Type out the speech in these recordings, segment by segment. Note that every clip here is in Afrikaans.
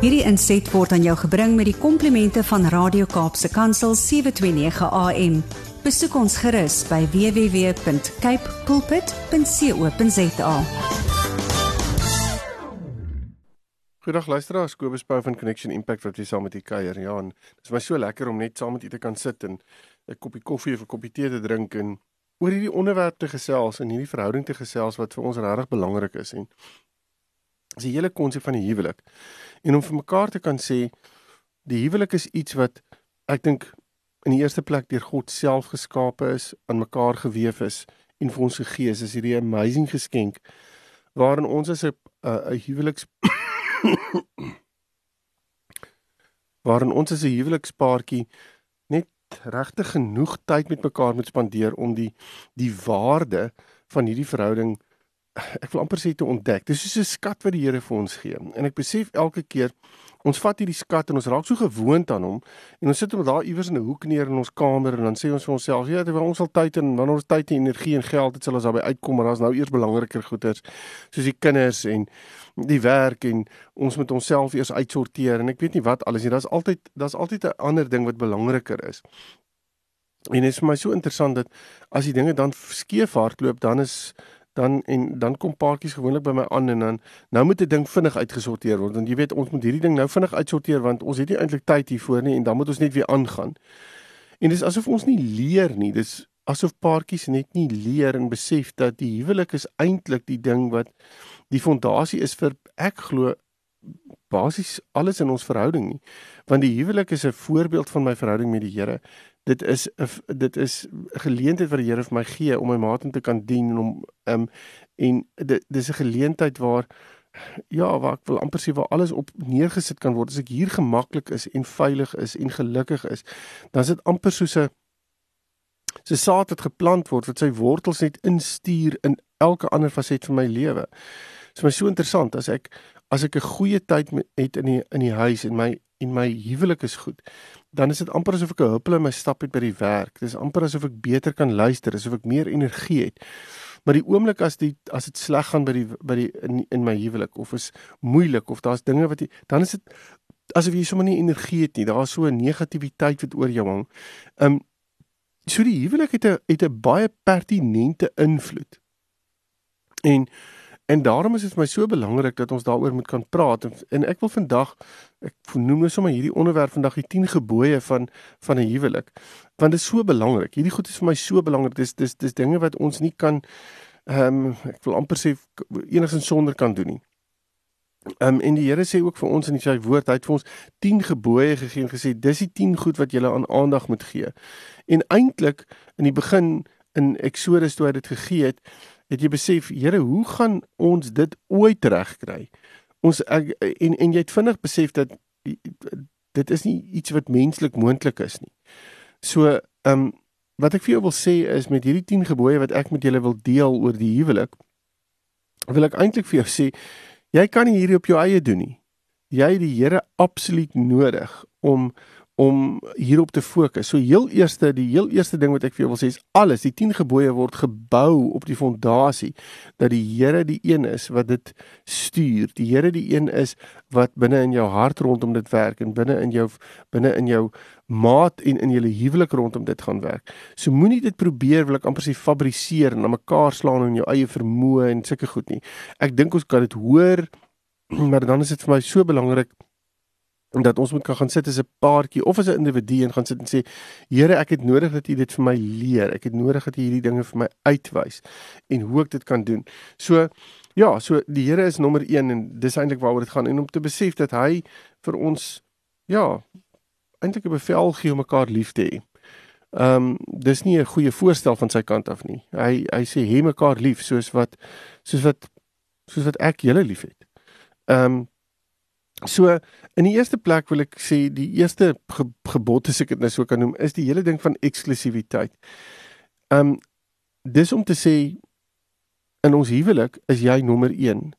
Hierdie inset word aan jou gebring met die komplimente van Radio Kaapse Kansel 729 AM. Besoek ons gerus by www.cape pulpit.co.za. Goeiedag luisteraars, Kobus Pau van Connection Impact wat hier saam met u kuier. Ja, en dit is my so lekker om net saam met u te kan sit en 'n koppie koffie of 'n koppie tee te drink en oor hierdie onderwerp te gesels en hierdie verhouding te gesels wat vir ons regtig belangrik is en is die hele konsep van die huwelik. En om vir mekaar te kan sê die huwelik is iets wat ek dink in die eerste plek deur God self geskape is, aan mekaar gewewe is en vir ons gegee is. Is hierdie amazing geskenk waarin ons as 'n 'n huweliks waarin ons as 'n huwelikspaartjie net regtig genoeg tyd met mekaar moet spandeer om die die waarde van hierdie verhouding ek wil amper sê te ontdek. Dis soos 'n skat wat die Here vir ons gee. En ek besef elke keer ons vat hierdie skat en ons raak so gewoond aan hom en ons sit hom daar iewers in 'n hoek neer in ons kamer en dan sê ons vir onsself, ja, terwyl ons al tyd en wanneer ons tyd en energie en geld het, sal ons daarby uitkom, maar daar's nou eers belangriker goeders soos die kinders en die werk en ons moet onsself eers uitsorteer en ek weet nie wat alles nie. Daar's altyd daar's altyd 'n ander ding wat belangriker is. En dit is vir my so interessant dat as die dinge dan skeef hardloop, dan is dan en dan kom paartjies gewoonlik by my aan en dan nou moet 'n ding vinnig uitgesorteer word want jy weet ons moet hierdie ding nou vinnig uitsorteer want ons het nie eintlik tyd hiervoor nie en dan moet ons net weer aangaan. En dis asof ons nie leer nie. Dis asof paartjies net nie leer en besef dat die huwelik is eintlik die ding wat die fondasie is vir ek glo basies alles in ons verhouding nie. Want die huwelik is 'n voorbeeld van my verhouding met die Here dit is dit is 'n geleentheid wat die Here vir my gee om my maat te kan dien en om um, en dit dis 'n geleentheid waar ja, waar ek wil amper sê waar alles op neergesit kan word as ek hier gemaklik is en veilig is en gelukkig is, dan is dit amper soos 'n so saad wat geplant word wat sy wortels net instuur in elke ander faset van my lewe. Dit is my so interessant as ek as ek 'n goeie tyd met, het in die in die huis en my en my huwelik is goed, dan is dit amper asof ek 'n huppel in my stap het by die werk. Dit is amper asof ek beter kan luister, asof ek meer energie het. Maar die oomblik as die as dit sleg gaan by die by die in, in my huwelik of is moeilik of daar's dinge wat jy dan is dit asof jy sommer nie energie het nie. Daar's so 'n negativiteit wat oor jou hang. Um so die huwelik het 'n het 'n baie pertinente invloed. En En daarom is dit vir my so belangrik dat ons daaroor moet kan praat en, en ek wil vandag ek noem nou sommer hierdie onderwerp vandag die 10 gebooie van van 'n huwelik. Want dit is so belangrik. Hierdie goed is vir my so belangrik. Dis dis dis dinge wat ons nie kan ehm um, ek wil amper sê enigsins sonder kan doen nie. Ehm um, en die Here sê ook vir ons in sy woord, hy het vir ons 10 gebooie gegee en gesê dis die 10 goed wat jy aan aandag moet gee. En eintlik in die begin in Eksodus toe hy dit gegee het, het jy besef, Here, hoe gaan ons dit ooit regkry? Ons ek, en en jy het vinnig besef dat dit is nie iets wat menslik moontlik is nie. So, ehm um, wat ek vir jou wil sê is met hierdie 10 gebooie wat ek met julle wil deel oor die huwelik, wil ek eintlik vir jou sê, jy kan nie hierdie op jou eie doen nie. Jy het die Here absoluut nodig om om hierop te fokus. So heel eerste, die heel eerste ding wat ek vir jou wil sê is alles, die 10 gebooie word gebou op die fondasie dat die Here die een is wat dit stuur. Die Here die een is wat binne in jou hart rondom dit werk en binne in jou binne in jou maat en in julle huwelik rondom dit gaan werk. So moenie dit probeer wil ek amper sê fabriseer en aan mekaar slaan in jou eie vermoë en sulke goed nie. Ek dink ons kan dit hoor, maar dan is dit vir my so belangrik dat ons moet kan gaan sit as 'n paartjie of as 'n individu en gaan sit en sê Here ek het nodig dat U dit vir my leer ek het nodig dat U hierdie dinge vir my uitwys en hoe ek dit kan doen so ja so die Here is nommer 1 en dis eintlik waaroor dit gaan en om te besef dat hy vir ons ja eintlik 'n bevel gee om mekaar lief te hê Ehm um, dis nie 'n goeie voorstel van sy kant af nie. Hy hy sê hê mekaar lief soos wat soos wat soos wat ek julle liefhet. Ehm um, So in die eerste plek wil ek sê die eerste ge gebod as ek dit nou so kan noem is die hele ding van eksklusiwiteit. Um dis om te sê in ons huwelik is jy nommer 1.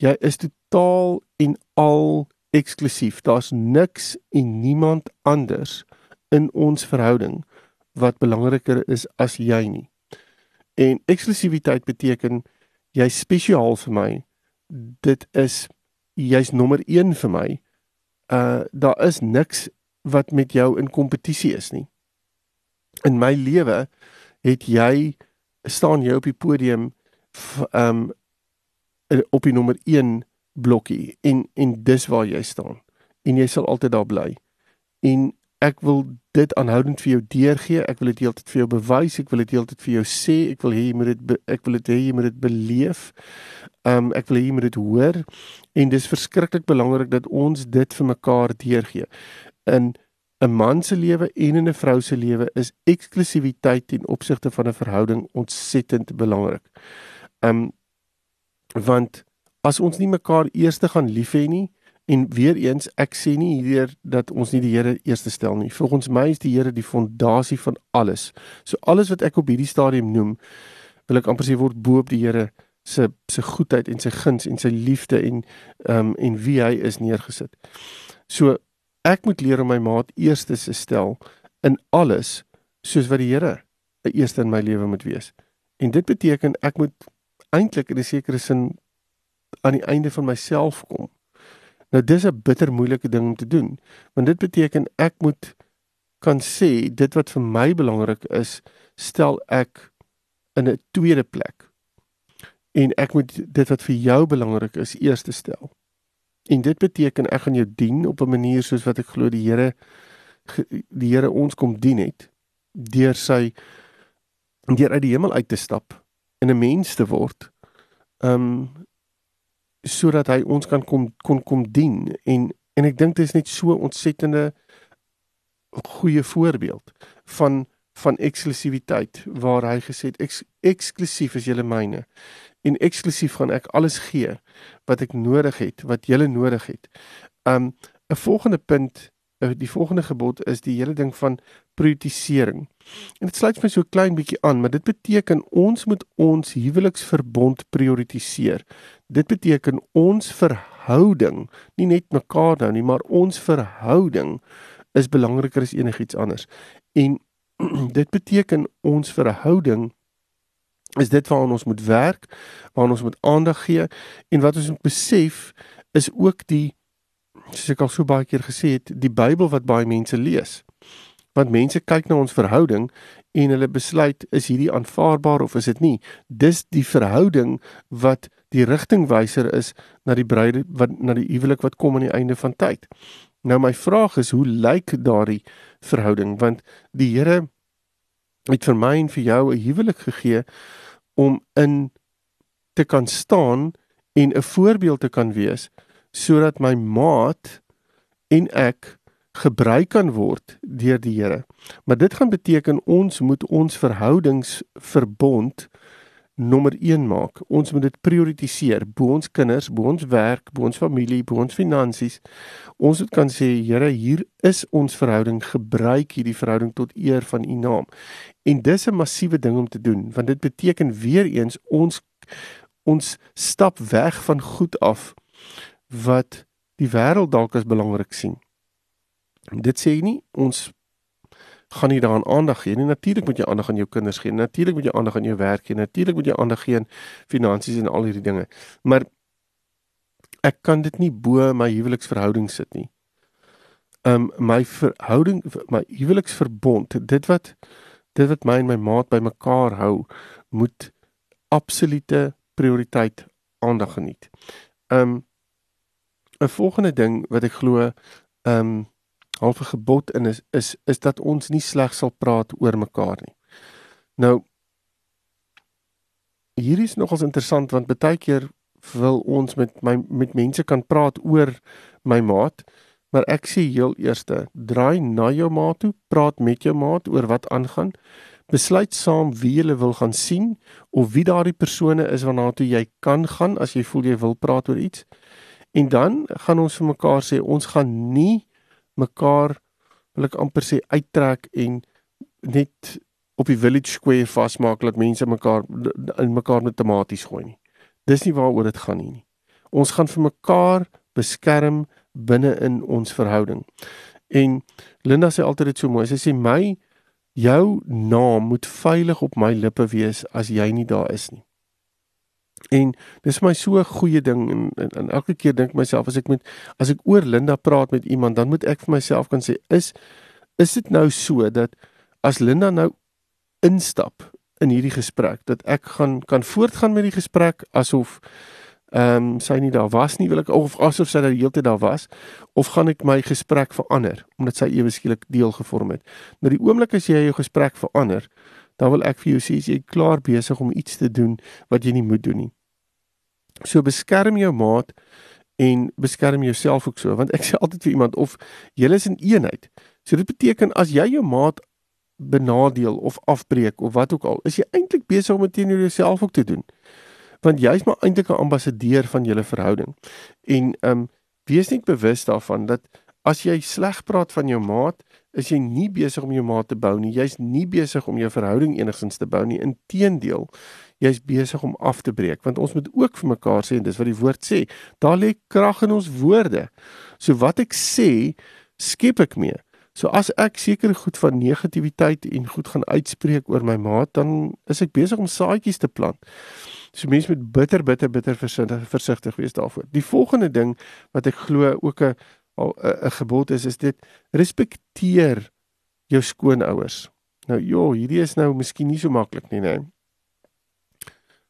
Jy is totaal en al eksklusief. Daar's niks en niemand anders in ons verhouding wat belangriker is as jy nie. En eksklusiwiteit beteken jy spesiaal vir my. Dit is jy's nommer 1 vir my uh daar is niks wat met jou in kompetisie is nie. In my lewe het jy staan jy op die podium um, op die nommer 1 blokkie en en dis waar jy staan en jy sal altyd daar bly. En ek wil dit aanhoudend vir jou deurgee. Ek wil dit heeltyd vir jou bewys. Ek wil dit heeltyd vir jou sê. Ek wil hê jy moet dit ek wil dit hê jy moet dit beleef. Um ek wil hê jy moet dit hoor en dis verskriklik belangrik dat ons dit vir mekaar deurgee. In 'n man se lewe en in 'n vrou se lewe is eksklusiwiteit ten opsigte van 'n verhouding ontsettend belangrik. Um want as ons nie mekaar eers gaan lief hê nie, En weer eens, ek sê nie hier dat ons nie die Here eerste stel nie. Volgens my is die Here die fondasie van alles. So alles wat ek op hierdie stadium noem, wil ek amper sê word bo op die Here se se goedheid en sy guns en sy liefde en ehm um, en wie hy is neergesit. So ek moet leer om my maat eerste te stel in alles soos wat die Here eerste in my lewe moet wees. En dit beteken ek moet eintlik in 'n sekere sin aan die einde van myself kom Nou dis 'n bitter moeilike ding om te doen, want dit beteken ek moet kan sê dit wat vir my belangrik is, stel ek in 'n tweede plek. En ek moet dit wat vir jou belangrik is, eerste stel. En dit beteken ek gaan jou dien op 'n manier soos wat ek glo die Here die Here ons kom dien het deur sy deur uit die hemel uit te stap en 'n mens te word. Um sodat hy ons kan kom kon kom dien en en ek dink dit is net so ontsettende goeie voorbeeld van van eksklusiwiteit waar hy gesê het eks, eksklusief is julle myne en eksklusief gaan ek alles gee wat ek nodig het wat julle nodig het. Um 'n volgende punt Eh, die volgende gebod is die hele ding van prioritisering. En dit sluit my so klein bietjie aan, maar dit beteken ons moet ons huweliksverbond prioritiseer. Dit beteken ons verhouding, nie net mekaar nou nie, maar ons verhouding is belangriker as enigiets anders. En dit beteken ons verhouding is dit waaraan ons moet werk, waaraan ons moet aandag gee en wat ons moet besef is ook die soos ek al so baie keer gesê het, die Bybel wat baie mense lees. Want mense kyk na ons verhouding en hulle besluit is hierdie aanvaarbaar of is dit nie. Dis die verhouding wat die rigtingwyser is na die bruide wat na die huwelik wat kom aan die einde van tyd. Nou my vraag is hoe lyk daardie verhouding want die Here het vir my en vir jou 'n huwelik gegee om in te kan staan en 'n voorbeeld te kan wees sodat my maat en ek gebruik kan word deur die Here. Maar dit gaan beteken ons moet ons verhoudingsverbond nommer 1 maak. Ons moet dit prioritiseer bo ons kinders, bo ons werk, bo ons familie, bo ons finansies. Ons moet kan sê Here, hier is ons verhouding, gebruik hierdie verhouding tot eer van U naam. En dis 'n massiewe ding om te doen, want dit beteken weer eens ons ons stap weg van goed af wat die wêreld dalk as belangrik sien. Dit sê nie ons gaan nie daaraan aandag gee nie. Natuurlik moet jy aandag aan jou kinders gee. Natuurlik moet jy aandag aan jou werk gee. Natuurlik moet jy aandag gee aan finansies en al hierdie dinge. Maar ek kan dit nie bo my huweliksverhouding sit nie. Um my verhouding my huweliksverbond, dit wat dit wat my en my maat bymekaar hou, moet absolute prioriteit aandag geniet. Um 'n volgende ding wat ek glo um, half 'n gebod in is is is dat ons nie slegs sal praat oor mekaar nie. Nou hier is nogals interessant want baie keer wil ons met my met mense kan praat oor my maat, maar ek sê heel eerste, draai na jou maat toe, praat met jou maat oor wat aangaan. Besluit saam wie jy wil gaan sien of wie daardie persone is waarna toe jy kan gaan as jy voel jy wil praat oor iets. En dan gaan ons vir mekaar sê ons gaan nie mekaar wil ek amper sê uittrek en net op die village square vasmaak dat mense mekaar in mekaar met tomaties gooi nie. Dis nie waaroor dit gaan nie. Ons gaan vir mekaar beskerm binne in ons verhouding. En Linda sê altyd dit so mooi. Sy sê my jou naam moet veilig op my lippe wees as jy nie daar is nie. En dis my so 'n goeie ding en, en, en elke keer dink myself as ek met as ek oor Linda praat met iemand, dan moet ek vir myself kan sê is is dit nou so dat as Linda nou instap in hierdie gesprek dat ek gaan kan voortgaan met die gesprek asof ehm um, sy nie daar was nie wil ek of asof sy daar heeltyd daar was of gaan ek my gesprek verander omdat sy ewe skielik deel gevorm het. Nou die oomblik as jy jou gesprek verander, dan wil ek vir jou sê jy is klaar besig om iets te doen wat jy nie moet doen nie. So beskerm jou maat en beskerm jouself ook so want ek sê altyd vir iemand of jy is in eenheid. So dit beteken as jy jou maat benadeel of afbreek of wat ook al, is jy eintlik besig om dit teenoor jouself ook te doen want jy's maar eintlik 'n ambassadeur van julle verhouding. En ehm um, wees net bewus daarvan dat as jy sleg praat van jou maat, is jy nie besig om jou maat te bou nie. Jy's nie besig om jou verhouding enigstens te bou nie. Inteendeel, jy's besig om af te breek want ons moet ook vir mekaar sê en dis wat die woord sê. Daar lê krag in ons woorde. So wat ek sê, skep ek mee. So as ek sekere goed van negativiteit en goed gaan uitspreek oor my maat, dan is ek besig om saadjies te plant. So mense moet bitter bitter bitter versigtig wees daarvoor. Die volgende ding wat ek glo ook 'n 'n gebod is is dit respekteer jou skoonouers. Nou ja, hierdie is nou miskien nie so maklik nie, nee.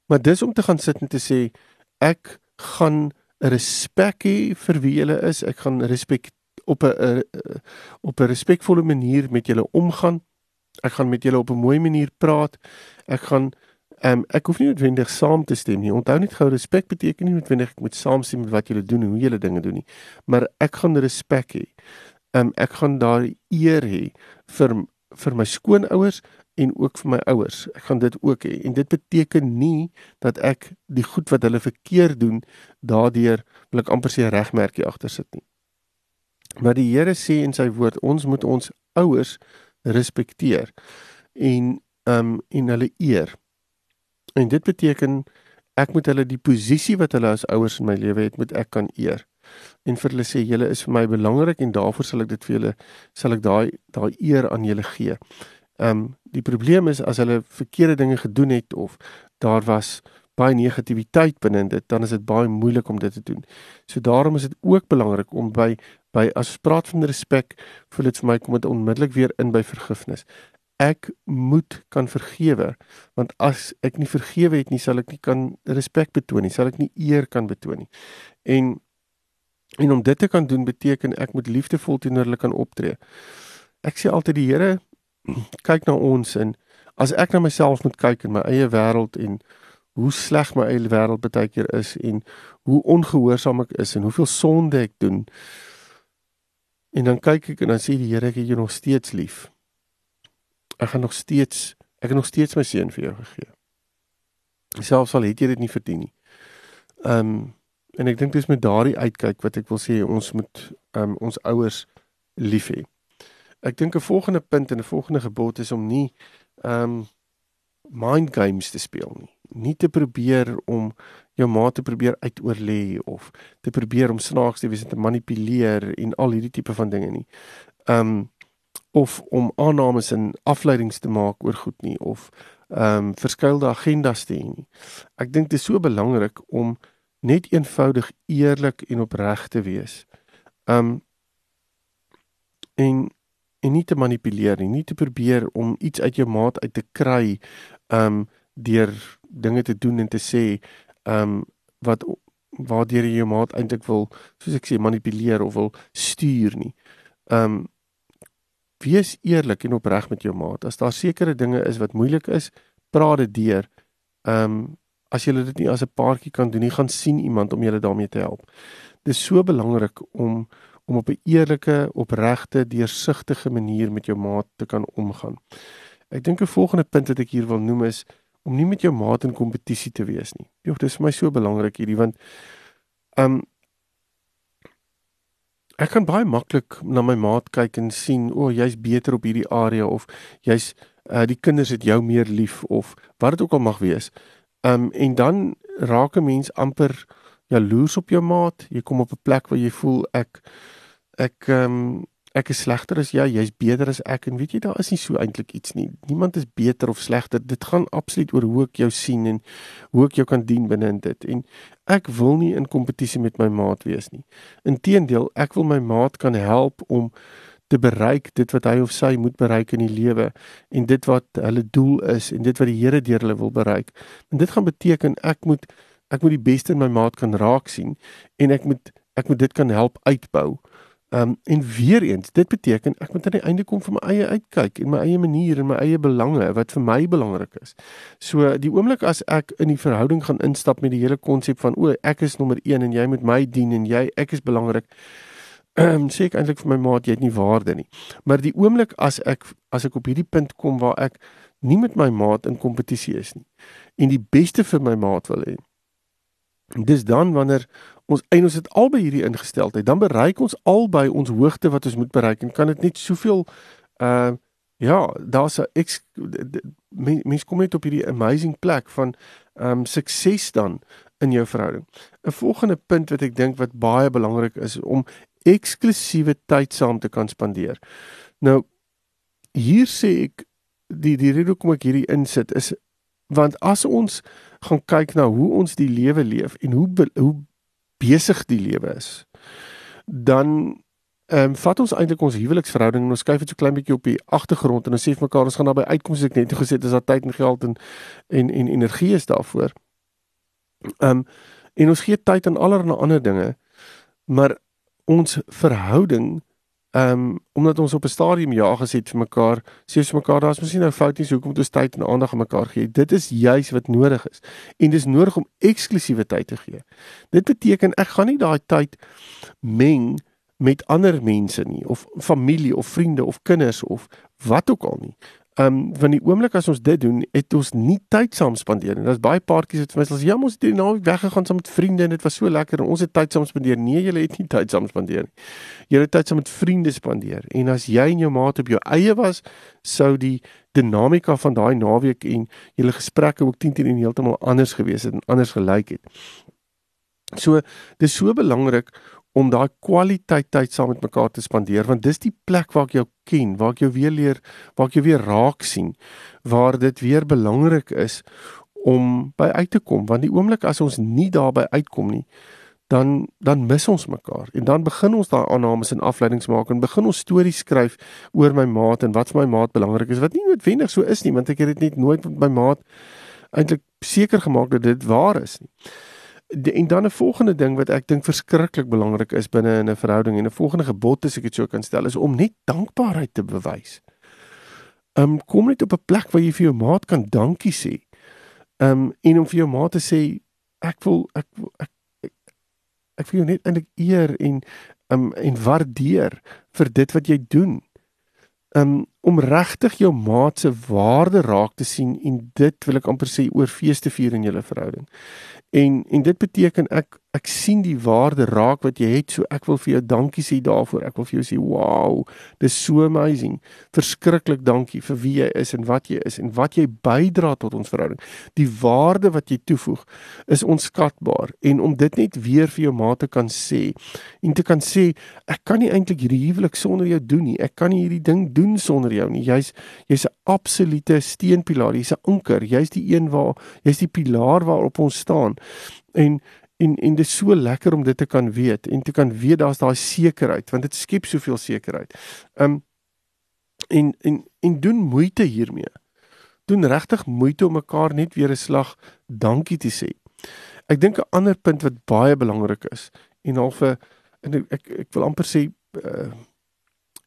Maar dis om te gaan sit en te sê ek gaan respek hê vir wie julle is. Ek gaan respek op 'n op 'n respekvolle manier met julle omgaan. Ek gaan met julle op 'n mooi manier praat. Ek gaan Ehm um, ek hoef nie noodwendig saam te stem nie. Onthou net gou respek beteken nie noodwendig ek moet saamstem met wat julle doen en hoe julle dinge doen nie. Maar ek gaan respek hê. Ehm um, ek gaan daar eer hê vir vir my skoonouers en ook vir my ouers. Ek gaan dit ook hê. En dit beteken nie dat ek die goed wat hulle verkeerd doen daardeur wil ek amper sê regmerkie agter sit nie. Maar die Here sê in sy woord ons moet ons ouers respekteer en ehm um, en hulle eer. En dit beteken ek moet hulle die posisie wat hulle as ouers in my lewe het, moet ek kan eer. En vir hulle sê julle is vir my belangrik en daarvoor sal ek dit vir julle sal ek daai daai eer aan julle gee. Ehm um, die probleem is as hulle verkeerde dinge gedoen het of daar was baie negativiteit binne dit, dan is dit baie moeilik om dit te doen. So daarom is dit ook belangrik om by by as praat van respek, voel dit vir my kom dit onmiddellik weer in by vergifnis ek moet kan vergewe want as ek nie vergewe het nie sal ek nie kan respek betoon nie sal ek nie eer kan betoon nie. En en om dit te kan doen beteken ek moet liefdevol teenoor hulle kan optree. Ek sê altyd die Here kyk na ons en as ek na myself moet kyk in my eie wêreld en hoe sleg my eie wêreld baie keer is en hoe ongehoorsaam ek is en hoeveel sonde ek doen en dan kyk ek en dan sê die Here ek het jou nog steeds lief ek gaan nog steeds ek het nog steeds my seun vir jou gegee. Selfs al het jy dit nie verdien nie. Ehm um, en ek dink dis met daardie uitkyk wat ek wil sê ons moet ehm um, ons ouers lief hê. Ek dink 'n volgende punt en 'n volgende gebod is om nie ehm um, mind games te speel nie. Nie te probeer om jou maat te probeer uitoorlê of te probeer om snaaks te wees en te manipuleer en al hierdie tipe van dinge nie. Ehm um, of om aannames en afleidings te maak oor goed nie of ehm um, verskeidelde agendas te hê nie. Ek dink dit is so belangrik om net eenvoudig eerlik en opreg te wees. Ehm um, en en nie te manipuleer nie, nie te probeer om iets uit jou maat uit te kry ehm um, deur dinge te doen en te sê ehm um, wat waardeur jy jou maat eintlik wil soos ek sê manipuleer of wil stuur nie. Ehm um, wees eerlik en opreg met jou maat. As daar sekere dinge is wat moeilik is, praat dit deur. Ehm um, as jy dit nie as 'n paartjie kan doen nie, gaan sien iemand om julle daarmee te help. Dit is so belangrik om om op 'n eerlike, opregte, deursigtige manier met jou maat te kan omgaan. Ek dink 'n volgende punt wat ek hier wil noem is om nie met jou maat in kompetisie te wees nie. Jogg, dit is vir my so belangrik hierdie want ehm um, ek kan baie maklik na my maat kyk en sien o, oh, jy's beter op hierdie area of jy's uh, die kinders het jou meer lief of wat dit ook al mag wees. Um en dan raak 'n mens amper jaloers op jou maat. Jy kom op 'n plek waar jy voel ek ek um ek is slegter as jy, jy's beter as ek en weet jy daar is nie so eintlik iets nie. Niemand is beter of slegter. Dit gaan absoluut oor hoe ek jou sien en hoe ek jou kan dien binne in dit. En ek wil nie in kompetisie met my maat wees nie. Inteendeel, ek wil my maat kan help om te bereik dit wat hy of sy moet bereik in die lewe en dit wat hulle doel is en dit wat die Here deur hulle wil bereik. En dit gaan beteken ek moet ek moet die beste in my maat kan raak sien en ek moet ek moet dit kan help uitbou. Um en weer eens, dit beteken ek moet aan die einde kom vir my eie uitkyk en my eie manier en my eie belange wat vir my belangrik is. So die oomblik as ek in die verhouding gaan instap met die hele konsep van o, ek is nommer 1 en jy moet my dien en jy ek is belangrik. Um sê ek eintlik vir my maat jy het nie waarde nie. Maar die oomblik as ek as ek op hierdie punt kom waar ek nie met my maat in kompetisie is nie en die beste vir my maat wil hê. Dis dan wanneer ons en ons het albei hierdie ingesteldheid, dan bereik ons albei ons hoogte wat ons moet bereik en kan dit net soveel uh ja, daar's 'n mense mens kom net op hierdie amazing plek van um sukses dan in jou verhouding. 'n Volgende punt wat ek dink wat baie belangrik is om eksklusiewe tyd saam te kan spandeer. Nou hier sê ek die die rede hoekom ek hierdie insit is want as ons gaan kyk na hoe ons die lewe leef en hoe hoe besig die lewe is, dan ehm um, vat ons eintlik ons huweliksverhouding en ons skuif dit so klein bietjie op die agtergrond en ons sê vir mekaar ons gaan naby uitkom soos ek net gesê het is daar tyd en geld en en en energie is daarvoor. Ehm um, en ons gee tyd aan allerlei ander dinge, maar ons verhouding Ehm um, omdat ons op 'n stadium ja gesê het vir mekaar, sê ons vir mekaar daar's miskien nou fout nie, so hoekom moet ons tyd en aandag aan mekaar gee? Dit is juis wat nodig is. En dis nodig om eksklusiewe tyd te gee. Dit beteken ek gaan nie daai tyd meng met ander mense nie of familie of vriende of kinders of wat ook al nie. Ehm um, van die oomblik as ons dit doen, het ons nie tyd saam spandeer nie. Daar's baie paartjies wat vir my sê, "Ja, ons het hierdie naweek weggegaan saam met vriende en dit was so lekker en ons het tyd saam spandeer." Nee, julle het nie tyd saam spandeer nie. Julle het tyd saam met vriende spandeer. En as jy en jou maat op jou eie was, sou die dinamika van daai naweek en julle gesprekke ook 10 teen heeltemal anders gewees het en anders gelyk het. So, dis so belangrik om daai kwaliteit tyd saam met mekaar te spandeer want dis die plek waar ek jou ken, waar ek jou weer leer, waar ek jou weer raak sien, waar dit weer belangrik is om by uit te kom. Want die oomblik as ons nie daarby uitkom nie dan dan mis ons mekaar. En dan begin ons daai aannames en afleidings maak en begin ons stories skryf oor my maat en wat vir my maat belangrik is wat nie noodwendig so is nie want ek het dit net nooit met my maat eintlik seker gemaak dat dit waar is nie de, en dan 'n volgende ding wat ek dink verskriklik belangrik is binne in 'n verhouding en 'n volgende gebod as ek dit sou kan stel is om net dankbaarheid te bewys. Um kom net op 'n plek waar jy vir jou maat kan dankie sê. Um en om vir jou maat te sê ek wil ek ek ek, vir jou net eintlik eer en um en waardeer vir dit wat jy doen. Um om regtig jou maat se waarde raak te sien en dit wil ek amper sê oor feeste vier in julle verhouding. En en dit beteken ek ek sien die waarde raak wat jy het. So ek wil vir jou dankie sê daarvoor. Ek wil vir jou sê wow, dis so amazing. Verskriklik dankie vir wie jy is en wat jy is en wat jy bydra tot ons verhouding. Die waarde wat jy toevoeg is onskatbaar en om dit net weer vir jou maat te kan sê en te kan sê ek kan nie eintlik hierdie huwelik sonder jou doen nie. Ek kan nie hierdie ding doen sonder jou nie. Jy's jy's 'n absolute steunpilaar. Jy's 'n anker. Jy's die een waar jy's die pilaar waarop ons staan. En en en dit is so lekker om dit te kan weet en te kan weet daar's daai sekerheid want dit skep soveel sekerheid. Um en en en doen moeite hiermee. Doen regtig moeite om mekaar net weer 'n slag dankie te sê. Ek dink 'n ander punt wat baie belangrik is en halfe en ek ek, ek wil amper sê uh,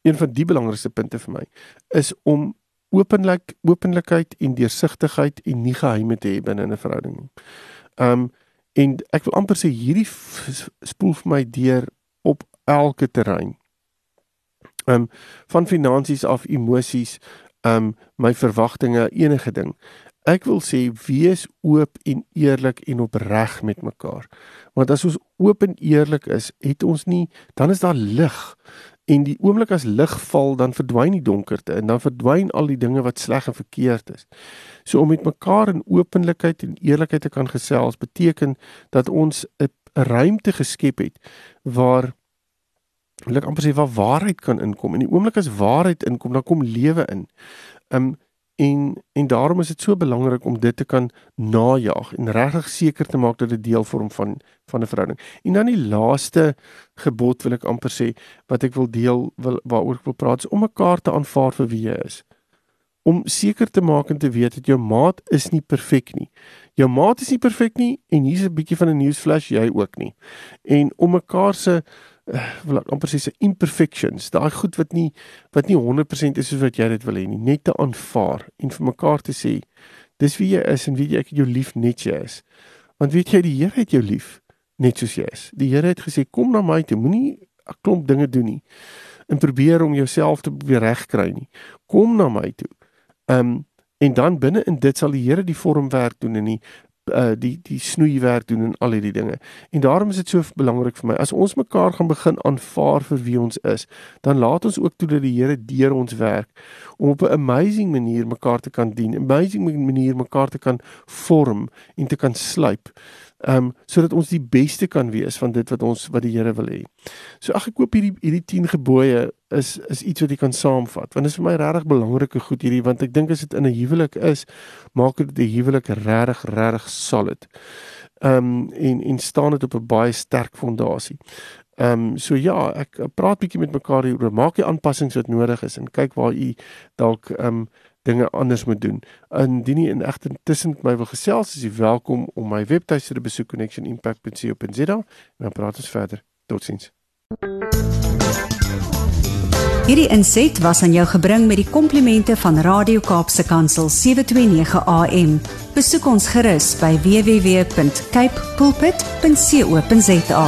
een van die belangrikste punte vir my is om openlik openlikheid en deursigtigheid en nie geheime te hê binne 'n verhouding nie. Um en ek wil amper sê hierdie spoel vir my deur op elke terrein. Um van finansies af emosies, um my verwagtinge, enige ding. Ek wil sê wees oop en eerlik en opreg met mekaar. Want as ons oop en eerlik is, het ons nie dan is daar lig. En die oomblik as lig val, dan verdwyn die donkerte en dan verdwyn al die dinge wat sleg en verkeerd is. So om met mekaar in openlikheid en eerlikheid te kan gesels beteken dat ons 'n ruimte geskep het waar wil ek amper sê waar waarheid kan inkom. In die oomblik as waarheid inkom, dan kom lewe in. Um en en daarom is dit so belangrik om dit te kan najag en regtig seker te maak dat dit deel vorm van van 'n verhouding. En dan die laaste gebod wil ek amper sê wat ek wil deel wil waaroor ek wil praat is om mekaar te aanvaar vir wie jy is. Om seker te maak en te weet dat jou maat is nie perfek nie. Jou maat is nie perfek nie en hier's 'n bietjie van 'n newsflash jy ook nie. En om mekaar se wil ek amper sê se imperfections, daai goed wat nie wat nie 100% is soos wat jy dit wil hê nie, net te aanvaar en vir mekaar te sê dis wie jy is en wie jy ek jou lief net jy is. Want weet jy die Here het jou lief net soos jy is. Die Here het gesê kom na my toe, moenie 'n klomp dinge doen nie en probeer om jouself te regkry nie. Kom na my toe. Um, en dan binne in dit sal die Here die vormwerk doen en die uh die die snoeiwerk doen en al hierdie dinge. En daarom is dit so belangrik vir my as ons mekaar gaan begin aanvaar vir wie ons is, dan laat ons ook toe dat die Here deur ons werk om op 'n amazing manier mekaar te kan dien, amazing manier mekaar te kan vorm en te kan slyp um sodat ons die beste kan wees van dit wat ons wat die Here wil hê. So ag ek koop hierdie hierdie 10 gebooie is is iets wat jy kan saamvat want dit is vir my regtig belangrike goed hierdie want ek dink as dit in 'n huwelik is maak dit die huwelik regtig regtig solid. Um en en staan dit op 'n baie sterk fondasie. Ehm um, so ja, ek praat bietjie met mekaar hieroor, maak die aanpassings wat nodig is en kyk waar u dalk ehm um, dinge anders moet doen. Indien jy in egter tussen my wil gesels, is jy welkom om my webtuiste te besoek connectionimpact.co.za en dan praat ons verder. Totsiens. Hierdie inset was aan jou gebring met die komplimente van Radio Kaapse Kansel 729 AM. Besoek ons gerus by www.cape pulpit.co.za.